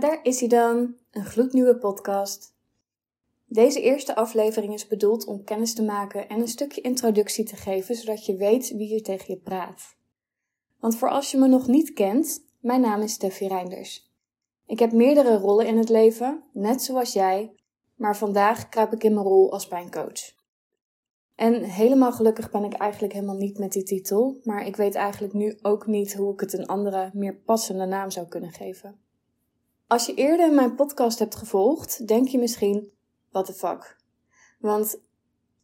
Daar is hij dan, een gloednieuwe podcast. Deze eerste aflevering is bedoeld om kennis te maken en een stukje introductie te geven, zodat je weet wie hier tegen je praat. Want voor als je me nog niet kent, mijn naam is Steffi Reinders. Ik heb meerdere rollen in het leven, net zoals jij, maar vandaag kruip ik in mijn rol als pijncoach. En helemaal gelukkig ben ik eigenlijk helemaal niet met die titel, maar ik weet eigenlijk nu ook niet hoe ik het een andere, meer passende naam zou kunnen geven. Als je eerder mijn podcast hebt gevolgd, denk je misschien: what the fuck? Want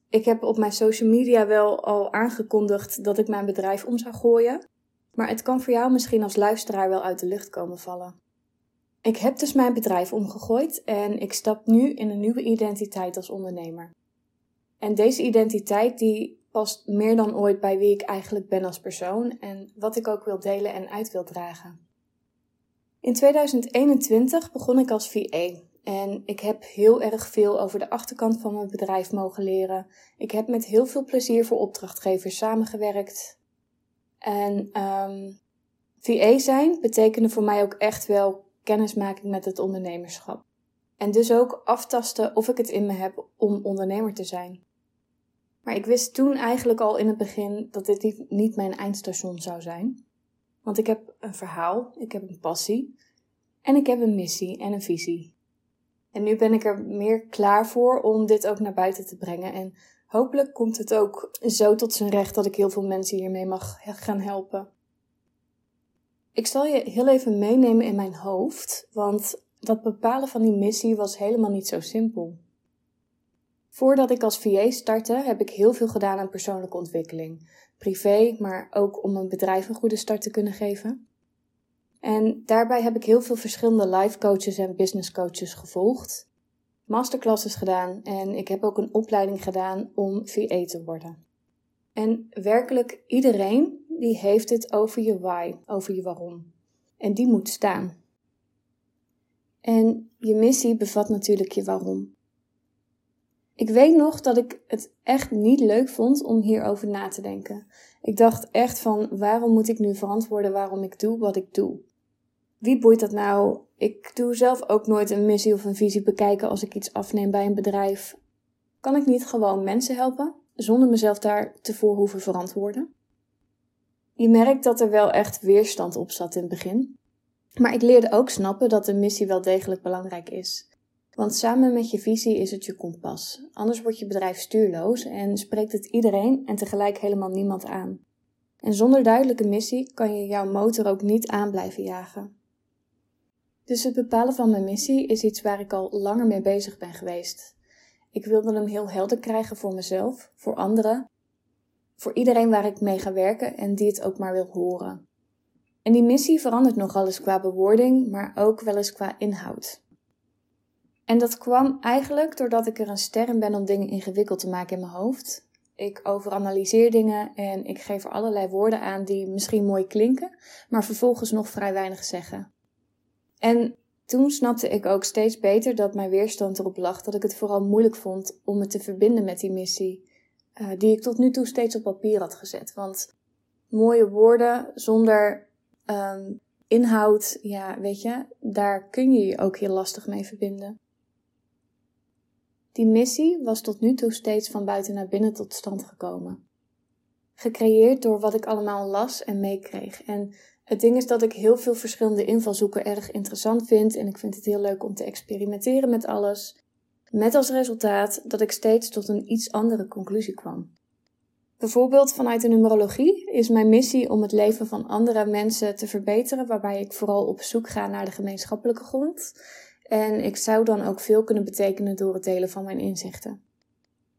ik heb op mijn social media wel al aangekondigd dat ik mijn bedrijf om zou gooien, maar het kan voor jou misschien als luisteraar wel uit de lucht komen vallen. Ik heb dus mijn bedrijf omgegooid en ik stap nu in een nieuwe identiteit als ondernemer. En deze identiteit die past meer dan ooit bij wie ik eigenlijk ben als persoon en wat ik ook wil delen en uit wil dragen. In 2021 begon ik als VA en ik heb heel erg veel over de achterkant van mijn bedrijf mogen leren. Ik heb met heel veel plezier voor opdrachtgevers samengewerkt. En um, ehm, VA zijn betekende voor mij ook echt wel kennismaking met het ondernemerschap. En dus ook aftasten of ik het in me heb om ondernemer te zijn. Maar ik wist toen eigenlijk al in het begin dat dit niet mijn eindstation zou zijn. Want ik heb een verhaal, ik heb een passie en ik heb een missie en een visie. En nu ben ik er meer klaar voor om dit ook naar buiten te brengen. En hopelijk komt het ook zo tot zijn recht dat ik heel veel mensen hiermee mag gaan helpen. Ik zal je heel even meenemen in mijn hoofd, want dat bepalen van die missie was helemaal niet zo simpel. Voordat ik als VA startte, heb ik heel veel gedaan aan persoonlijke ontwikkeling. Privé, maar ook om een bedrijf een goede start te kunnen geven. En daarbij heb ik heel veel verschillende life coaches en business coaches gevolgd. Masterclasses gedaan en ik heb ook een opleiding gedaan om VA te worden. En werkelijk iedereen die heeft het over je why, over je waarom. En die moet staan. En je missie bevat natuurlijk je waarom. Ik weet nog dat ik het echt niet leuk vond om hierover na te denken. Ik dacht echt van waarom moet ik nu verantwoorden waarom ik doe wat ik doe? Wie boeit dat nou? Ik doe zelf ook nooit een missie of een visie bekijken als ik iets afneem bij een bedrijf. Kan ik niet gewoon mensen helpen zonder mezelf daar te voor hoeven verantwoorden? Je merkt dat er wel echt weerstand op zat in het begin. Maar ik leerde ook snappen dat een missie wel degelijk belangrijk is. Want samen met je visie is het je kompas. Anders wordt je bedrijf stuurloos en spreekt het iedereen en tegelijk helemaal niemand aan. En zonder duidelijke missie kan je jouw motor ook niet aan blijven jagen. Dus het bepalen van mijn missie is iets waar ik al langer mee bezig ben geweest. Ik wilde hem heel helder krijgen voor mezelf, voor anderen, voor iedereen waar ik mee ga werken en die het ook maar wil horen. En die missie verandert nogal eens qua bewoording, maar ook wel eens qua inhoud. En dat kwam eigenlijk doordat ik er een ster in ben om dingen ingewikkeld te maken in mijn hoofd. Ik overanalyseer dingen en ik geef er allerlei woorden aan die misschien mooi klinken, maar vervolgens nog vrij weinig zeggen. En toen snapte ik ook steeds beter dat mijn weerstand erop lag dat ik het vooral moeilijk vond om me te verbinden met die missie, uh, die ik tot nu toe steeds op papier had gezet. Want mooie woorden zonder um, inhoud, ja, weet je, daar kun je je ook heel lastig mee verbinden. Die missie was tot nu toe steeds van buiten naar binnen tot stand gekomen. Gecreëerd door wat ik allemaal las en meekreeg. En het ding is dat ik heel veel verschillende invalshoeken erg interessant vind en ik vind het heel leuk om te experimenteren met alles. Met als resultaat dat ik steeds tot een iets andere conclusie kwam. Bijvoorbeeld vanuit de numerologie is mijn missie om het leven van andere mensen te verbeteren, waarbij ik vooral op zoek ga naar de gemeenschappelijke grond. En ik zou dan ook veel kunnen betekenen door het delen van mijn inzichten.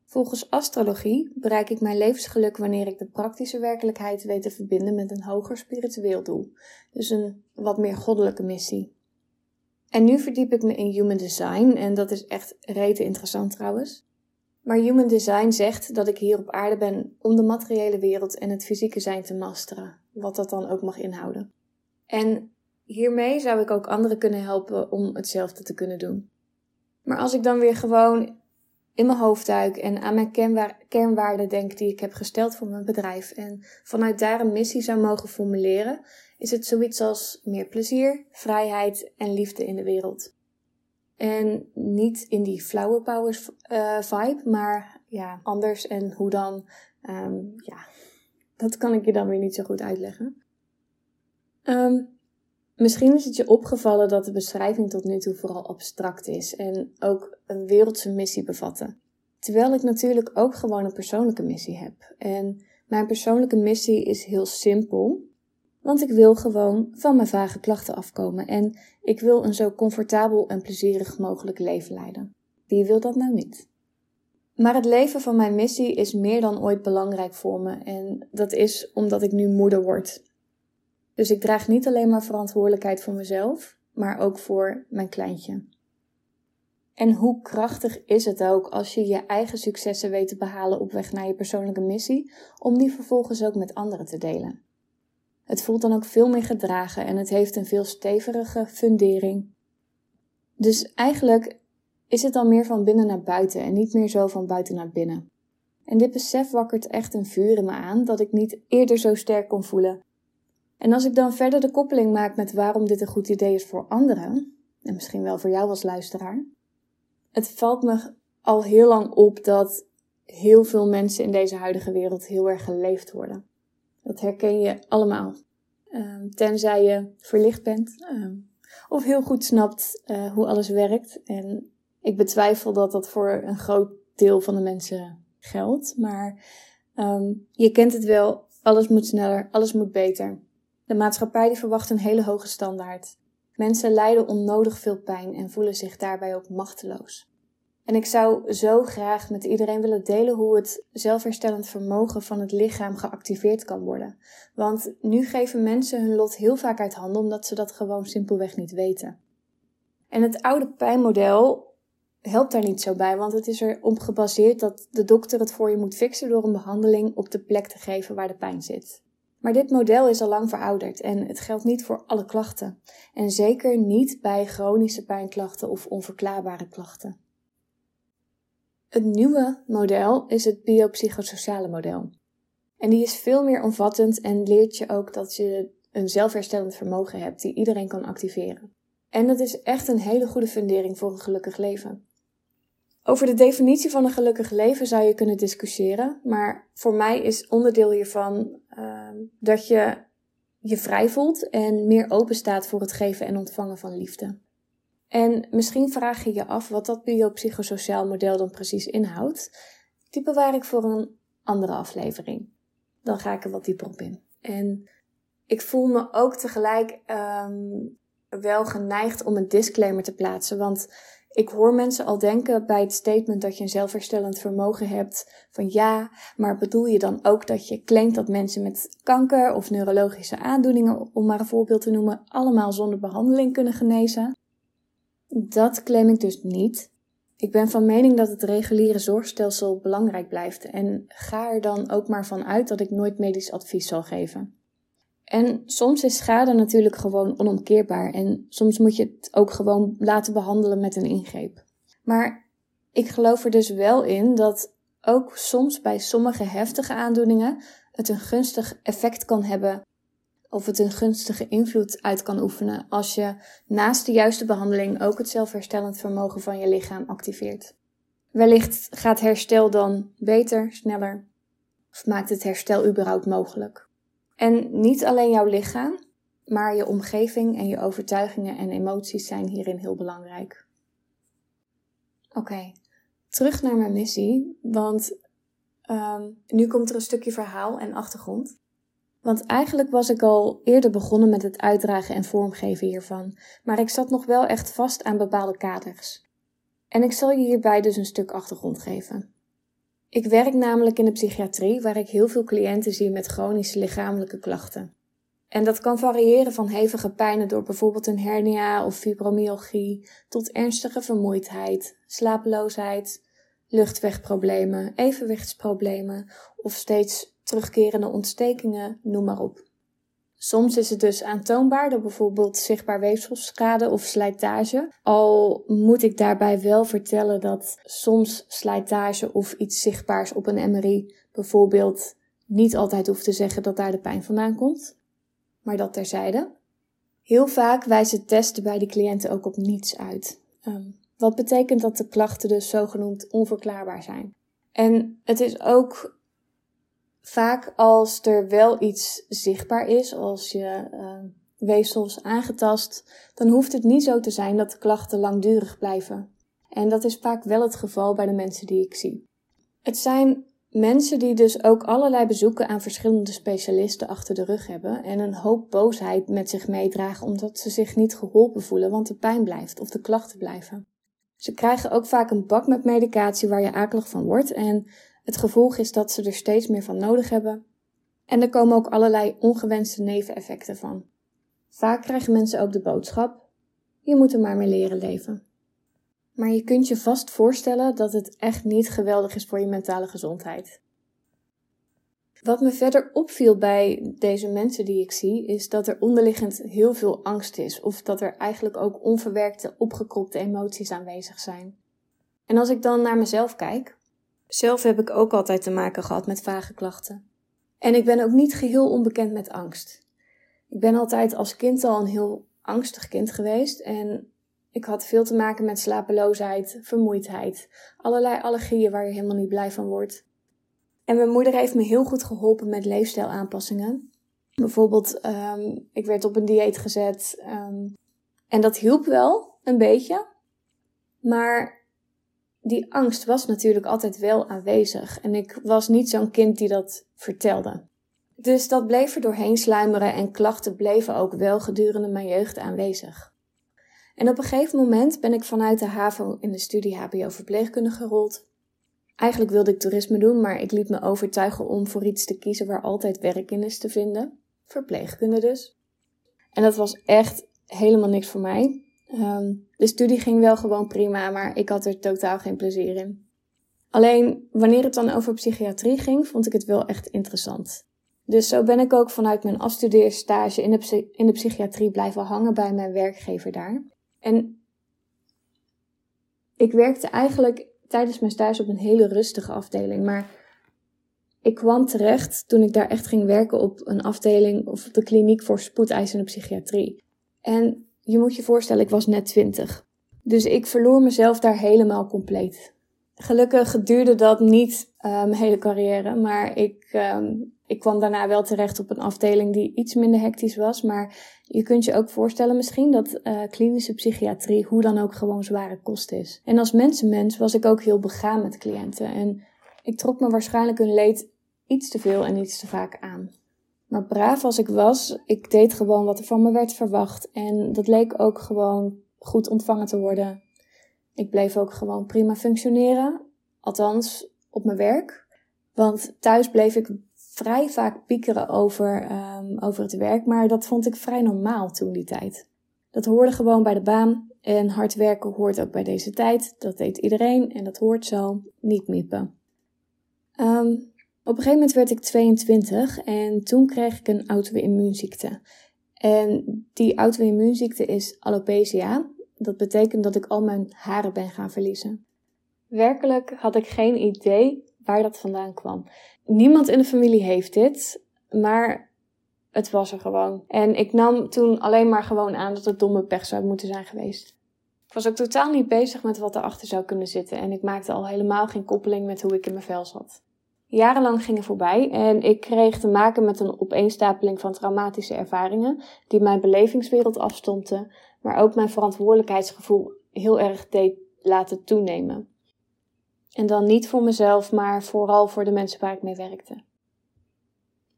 Volgens astrologie bereik ik mijn levensgeluk wanneer ik de praktische werkelijkheid weet te verbinden met een hoger spiritueel doel, dus een wat meer goddelijke missie. En nu verdiep ik me in human design en dat is echt rete interessant trouwens. Maar human design zegt dat ik hier op aarde ben om de materiële wereld en het fysieke zijn te masteren, wat dat dan ook mag inhouden. En hiermee zou ik ook anderen kunnen helpen om hetzelfde te kunnen doen. Maar als ik dan weer gewoon in mijn hoofd duik en aan mijn kernwaarden denk die ik heb gesteld voor mijn bedrijf en vanuit daar een missie zou mogen formuleren, is het zoiets als meer plezier, vrijheid en liefde in de wereld. En niet in die flower powers uh, vibe, maar ja, anders en hoe dan, um, ja, dat kan ik je dan weer niet zo goed uitleggen. Um, misschien is het je opgevallen dat de beschrijving tot nu toe vooral abstract is en ook een wereldse missie bevatte. Terwijl ik natuurlijk ook gewoon een persoonlijke missie heb. En mijn persoonlijke missie is heel simpel. Want ik wil gewoon van mijn vage klachten afkomen en ik wil een zo comfortabel en plezierig mogelijk leven leiden. Wie wil dat nou niet? Maar het leven van mijn missie is meer dan ooit belangrijk voor me en dat is omdat ik nu moeder word. Dus ik draag niet alleen maar verantwoordelijkheid voor mezelf, maar ook voor mijn kleintje. En hoe krachtig is het ook als je je eigen successen weet te behalen op weg naar je persoonlijke missie, om die vervolgens ook met anderen te delen. Het voelt dan ook veel meer gedragen en het heeft een veel stevige fundering. Dus eigenlijk is het dan meer van binnen naar buiten en niet meer zo van buiten naar binnen. En dit besef wakkert echt een vuur in me aan dat ik niet eerder zo sterk kon voelen. En als ik dan verder de koppeling maak met waarom dit een goed idee is voor anderen, en misschien wel voor jou als luisteraar, het valt me al heel lang op dat heel veel mensen in deze huidige wereld heel erg geleefd worden. Dat herken je allemaal. Um, tenzij je verlicht bent um, of heel goed snapt uh, hoe alles werkt. En ik betwijfel dat dat voor een groot deel van de mensen geldt. Maar um, je kent het wel, alles moet sneller, alles moet beter. De maatschappij die verwacht een hele hoge standaard. Mensen lijden onnodig veel pijn en voelen zich daarbij ook machteloos. En ik zou zo graag met iedereen willen delen hoe het zelfherstellend vermogen van het lichaam geactiveerd kan worden. Want nu geven mensen hun lot heel vaak uit handen omdat ze dat gewoon simpelweg niet weten. En het oude pijnmodel helpt daar niet zo bij, want het is erop gebaseerd dat de dokter het voor je moet fixen door een behandeling op de plek te geven waar de pijn zit. Maar dit model is al lang verouderd en het geldt niet voor alle klachten. En zeker niet bij chronische pijnklachten of onverklaarbare klachten. Het nieuwe model is het biopsychosociale model. En die is veel meer omvattend en leert je ook dat je een zelfherstellend vermogen hebt die iedereen kan activeren. En dat is echt een hele goede fundering voor een gelukkig leven. Over de definitie van een gelukkig leven zou je kunnen discussiëren, maar voor mij is onderdeel hiervan uh, dat je je vrij voelt en meer open staat voor het geven en ontvangen van liefde. En misschien vraag je je af wat dat biopsychosociaal model dan precies inhoudt. Die bewaar ik voor een andere aflevering. Dan ga ik er wat dieper op in. En ik voel me ook tegelijk um, wel geneigd om een disclaimer te plaatsen. Want ik hoor mensen al denken bij het statement dat je een zelfherstellend vermogen hebt van ja, maar bedoel je dan ook dat je claimt dat mensen met kanker of neurologische aandoeningen, om maar een voorbeeld te noemen, allemaal zonder behandeling kunnen genezen? Dat claim ik dus niet. Ik ben van mening dat het reguliere zorgstelsel belangrijk blijft en ga er dan ook maar van uit dat ik nooit medisch advies zal geven. En soms is schade natuurlijk gewoon onomkeerbaar en soms moet je het ook gewoon laten behandelen met een ingreep. Maar ik geloof er dus wel in dat ook soms bij sommige heftige aandoeningen het een gunstig effect kan hebben of het een gunstige invloed uit kan oefenen als je naast de juiste behandeling ook het zelfherstellend vermogen van je lichaam activeert. Wellicht gaat herstel dan beter, sneller, of maakt het herstel überhaupt mogelijk. En niet alleen jouw lichaam, maar je omgeving en je overtuigingen en emoties zijn hierin heel belangrijk. Oké, terug naar mijn missie, want um, nu komt er een stukje verhaal en achtergrond. Want eigenlijk was ik al eerder begonnen met het uitdragen en vormgeven hiervan, maar ik zat nog wel echt vast aan bepaalde kaders. En ik zal je hierbij dus een stuk achtergrond geven. Ik werk namelijk in de psychiatrie, waar ik heel veel cliënten zie met chronische lichamelijke klachten. En dat kan variëren van hevige pijnen door bijvoorbeeld een hernia of fibromyalgie tot ernstige vermoeidheid, slapeloosheid, luchtwegproblemen, evenwichtsproblemen of steeds terugkerende ontstekingen, noem maar op. Soms is het dus aantoonbaar door bijvoorbeeld zichtbaar weefselschade of slijtage. Al moet ik daarbij wel vertellen dat soms slijtage of iets zichtbaars op een MRI bijvoorbeeld niet altijd hoeft te zeggen dat daar de pijn vandaan komt. maar dat terzijde. Heel vaak wijzen testen bij de cliënten ook op niets uit. Um, wat betekent dat de klachten dus zogenoemd onverklaarbaar zijn. En het is ook vaak als er wel iets zichtbaar is, als je uh, weefsels aangetast, dan hoeft het niet zo te zijn dat de klachten langdurig blijven. En dat is vaak wel het geval bij de mensen die ik zie. Het zijn mensen die dus ook allerlei bezoeken aan verschillende specialisten achter de rug hebben en een hoop boosheid met zich meedragen omdat ze zich niet geholpen voelen, want de pijn blijft of de klachten blijven. Ze krijgen ook vaak een bak met medicatie waar je akelig van wordt en het gevolg is dat ze er steeds meer van nodig hebben. En er komen ook allerlei ongewenste neveneffecten van. Vaak krijgen mensen ook de boodschap: je moet er maar mee leren leven. Maar je kunt je vast voorstellen dat het echt niet geweldig is voor je mentale gezondheid. Wat me verder opviel bij deze mensen die ik zie, is dat er onderliggend heel veel angst is, of dat er eigenlijk ook onverwerkte, opgekropte emoties aanwezig zijn. En als ik dan naar mezelf kijk, zelf heb ik ook altijd te maken gehad met vage klachten. En ik ben ook niet geheel onbekend met angst. Ik ben altijd als kind al een heel angstig kind geweest en ik had veel te maken met slapeloosheid, vermoeidheid, allerlei allergieën waar je helemaal niet blij van wordt. En mijn moeder heeft me heel goed geholpen met leefstijlaanpassingen. Bijvoorbeeld, um, ik werd op een dieet gezet. Um, en dat hielp wel een beetje. Maar die angst was natuurlijk altijd wel aanwezig. En ik was niet zo'n kind die dat vertelde. Dus dat bleef er doorheen sluimeren en klachten bleven ook wel gedurende mijn jeugd aanwezig. En op een gegeven moment ben ik vanuit de HAVO in de studie HBO verpleegkunde gerold. Eigenlijk wilde ik toerisme doen, maar ik liet me overtuigen om voor iets te kiezen waar altijd werk in is te vinden. Verpleegkunde dus. En dat was echt helemaal niks voor mij. Um, de studie ging wel gewoon prima, maar ik had er totaal geen plezier in. Alleen wanneer het dan over psychiatrie ging, vond ik het wel echt interessant. Dus zo ben ik ook vanuit mijn afstudeerstage in de, in de psychiatrie blijven hangen bij mijn werkgever daar. En ik werkte eigenlijk tijdens mijn stage op een hele rustige afdeling. Maar ik kwam terecht toen ik daar echt ging werken op een afdeling of op de kliniek voor spoedeisende psychiatrie. En je moet je voorstellen, ik was net twintig. Dus ik verloor mezelf daar helemaal compleet. Gelukkig duurde dat niet uh, mijn hele carrière, maar ik, um, ik kwam daarna wel terecht op een afdeling die iets minder hectisch was. Maar je kunt je ook voorstellen misschien dat uh, klinische psychiatrie hoe dan ook gewoon zware kost is. En als mensenmens was ik ook heel begaan met cliënten. En ik trok me waarschijnlijk hun leed iets te veel en iets te vaak aan. Maar braaf als ik was, ik deed gewoon wat er van me werd verwacht. En dat leek ook gewoon goed ontvangen te worden. Ik bleef ook gewoon prima functioneren. Althans, op mijn werk. Want thuis bleef ik vrij vaak piekeren over, um, over het werk, maar dat vond ik vrij normaal toen die tijd. Dat hoorde gewoon bij de baan en hard werken hoort ook bij deze tijd. Dat deed iedereen en dat hoort zo, niet miepen. Um, op een gegeven moment werd ik 22 en toen kreeg ik een auto-immuunziekte. En die auto-immuunziekte is alopecia. Dat betekent dat ik al mijn haren ben gaan verliezen. Werkelijk had ik geen idee waar dat vandaan kwam. Niemand in de familie heeft dit, maar het was er gewoon. En ik nam toen alleen maar gewoon aan dat het domme pech zou moeten zijn geweest. Ik was ook totaal niet bezig met wat erachter zou kunnen zitten en ik maakte al helemaal geen koppeling met hoe ik in mijn vel zat. Jarenlang gingen voorbij en ik kreeg te maken met een opeenstapeling van traumatische ervaringen die mijn belevingswereld afstompten, maar ook mijn verantwoordelijkheidsgevoel heel erg deed laten toenemen. En dan niet voor mezelf, maar vooral voor de mensen waar ik mee werkte.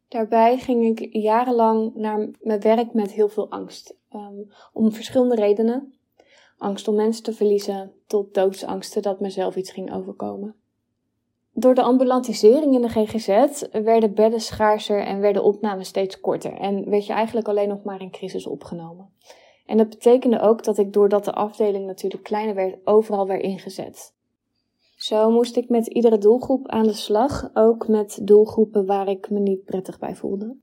Daarbij ging ik jarenlang naar mijn werk met heel veel angst. Um, om verschillende redenen. Angst om mensen te verliezen, tot doodsangsten dat mezelf iets ging overkomen. Door de ambulantisering in de GGZ werden bedden schaarser en werden opnames steeds korter. En werd je eigenlijk alleen nog maar in crisis opgenomen. En dat betekende ook dat ik, doordat de afdeling natuurlijk kleiner werd, overal werd ingezet. Zo moest ik met iedere doelgroep aan de slag, ook met doelgroepen waar ik me niet prettig bij voelde.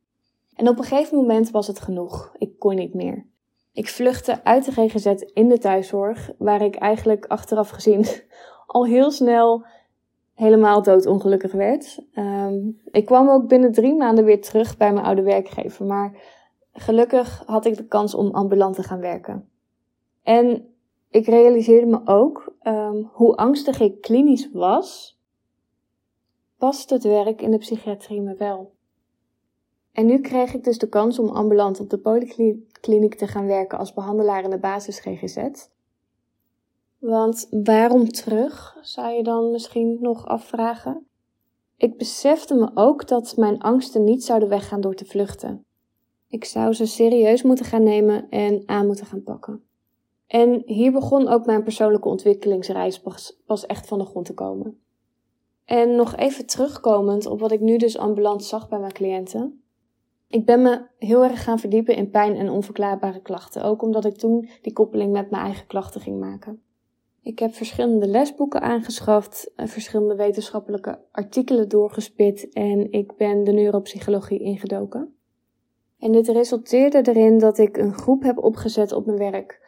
En op een gegeven moment was het genoeg. Ik kon niet meer. Ik vluchtte uit de GGZ in de thuiszorg, waar ik eigenlijk achteraf gezien al heel snel helemaal doodongelukkig werd. Um, ik kwam ook binnen drie maanden weer terug bij mijn oude werkgever, maar gelukkig had ik de kans om ambulant te gaan werken. En ik realiseerde me ook um, hoe angstig ik klinisch was, past het werk in de psychiatrie me wel. En nu kreeg ik dus de kans om ambulant op de polykliniek te gaan werken als behandelaar in de basis GGZ. Want waarom terug, zou je dan misschien nog afvragen? Ik besefte me ook dat mijn angsten niet zouden weggaan door te vluchten. Ik zou ze serieus moeten gaan nemen en aan moeten gaan pakken. En hier begon ook mijn persoonlijke ontwikkelingsreis pas, echt van de grond te komen. En nog even terugkomend op wat ik nu dus ambulant zag bij mijn cliënten. Ik ben me heel erg gaan verdiepen in pijn en onverklaarbare klachten, ook omdat ik toen die koppeling met mijn eigen klachten ging maken. Ik heb verschillende lesboeken aangeschaft, eh, verschillende wetenschappelijke artikelen doorgespit en ik ben de neuropsychologie ingedoken. En dit resulteerde erin dat ik een groep heb opgezet op mijn werk,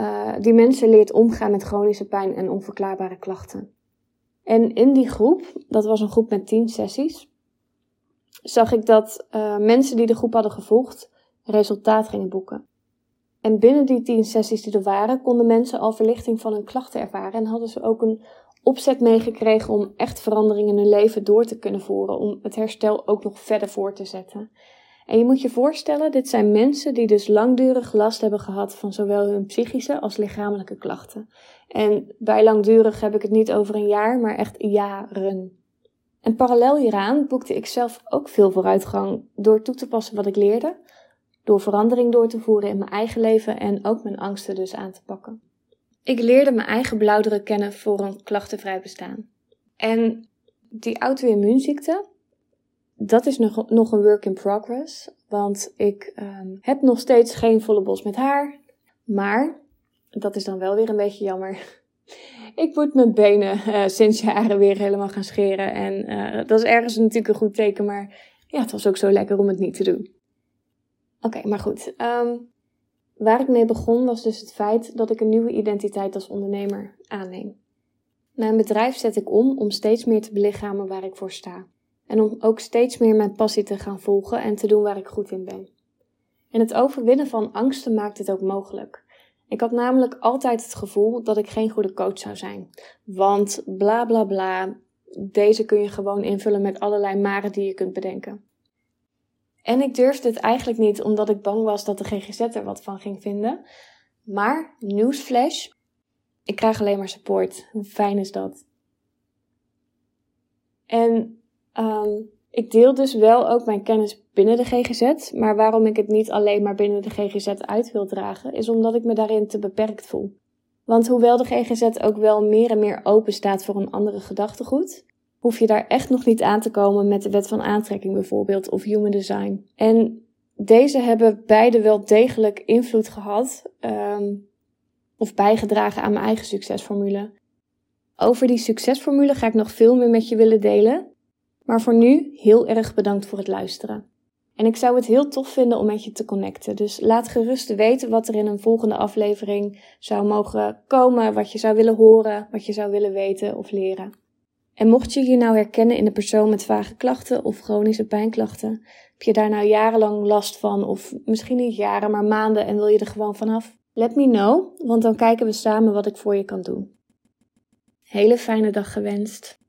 uh, die mensen leert omgaan met chronische pijn en onverklaarbare klachten. En in die groep, dat was een groep met tien sessies, zag ik dat uh, mensen die de groep hadden gevolgd resultaat gingen boeken. En binnen die tien sessies die er waren, konden mensen al verlichting van hun klachten ervaren en hadden ze ook een opzet meegekregen om echt verandering in hun leven door te kunnen voeren, om het herstel ook nog verder voor te zetten. En je moet je voorstellen, dit zijn mensen die dus langdurig last hebben gehad van zowel hun psychische als lichamelijke klachten. En bij langdurig heb ik het niet over een jaar, maar echt jaren. En parallel hieraan boekte ik zelf ook veel vooruitgang door toe te passen wat ik leerde, door verandering door te voeren in mijn eigen leven en ook mijn angsten dus aan te pakken. Ik leerde mijn eigen blauwdruk kennen voor een klachtenvrij bestaan. En die auto-immuunziekte, dat is nog, nog een work in progress. Want ik um, heb nog steeds geen volle bos met haar. Maar, dat is dan wel weer een beetje jammer. Ik moet mijn benen uh, sinds jaren weer helemaal gaan scheren. En uh, dat is ergens natuurlijk een goed teken. Maar ja, het was ook zo lekker om het niet te doen. Oké, maar goed. Um, waar ik mee begon was dus het feit dat ik een nieuwe identiteit als ondernemer aanneem. Mijn bedrijf zet ik om om steeds meer te belichamen waar ik voor sta. En om ook steeds meer mijn passie te gaan volgen en te doen waar ik goed in ben. En het overwinnen van angsten maakt dit ook mogelijk. Ik had namelijk altijd het gevoel dat ik geen goede coach zou zijn. Want bla bla bla, deze kun je gewoon invullen met allerlei maren die je kunt bedenken. En ik durfde het eigenlijk niet omdat ik bang was dat de GGZ er wat van ging vinden. Maar, nieuwsflash, ik krijg alleen maar support. Hoe fijn is dat? En um, ik deel dus wel ook mijn kennis binnen de GGZ. Maar waarom ik het niet alleen maar binnen de GGZ uit wil dragen, is omdat ik me daarin te beperkt voel. Want hoewel de GGZ ook wel meer en meer open staat voor een andere gedachtegoed, hoef je daar echt nog niet aan te komen met de wet van aantrekking bijvoorbeeld of human design. En deze hebben beide wel degelijk invloed gehad um, of bijgedragen aan mijn eigen succesformule. Over die succesformule ga ik nog veel meer met je willen delen. Maar voor nu heel erg bedankt voor het luisteren. En ik zou het heel tof vinden om met je te connecten. Dus laat gerust weten wat er in een volgende aflevering zou mogen komen, wat je zou willen horen, wat je zou willen weten of leren. En mocht je je nou herkennen in de persoon met vage klachten of chronische pijnklachten, heb je daar nou jarenlang last van, of misschien niet jaren, maar maanden en wil je er gewoon vanaf? Let me know, want dan kijken we samen wat ik voor je kan doen. Hele fijne dag gewenst.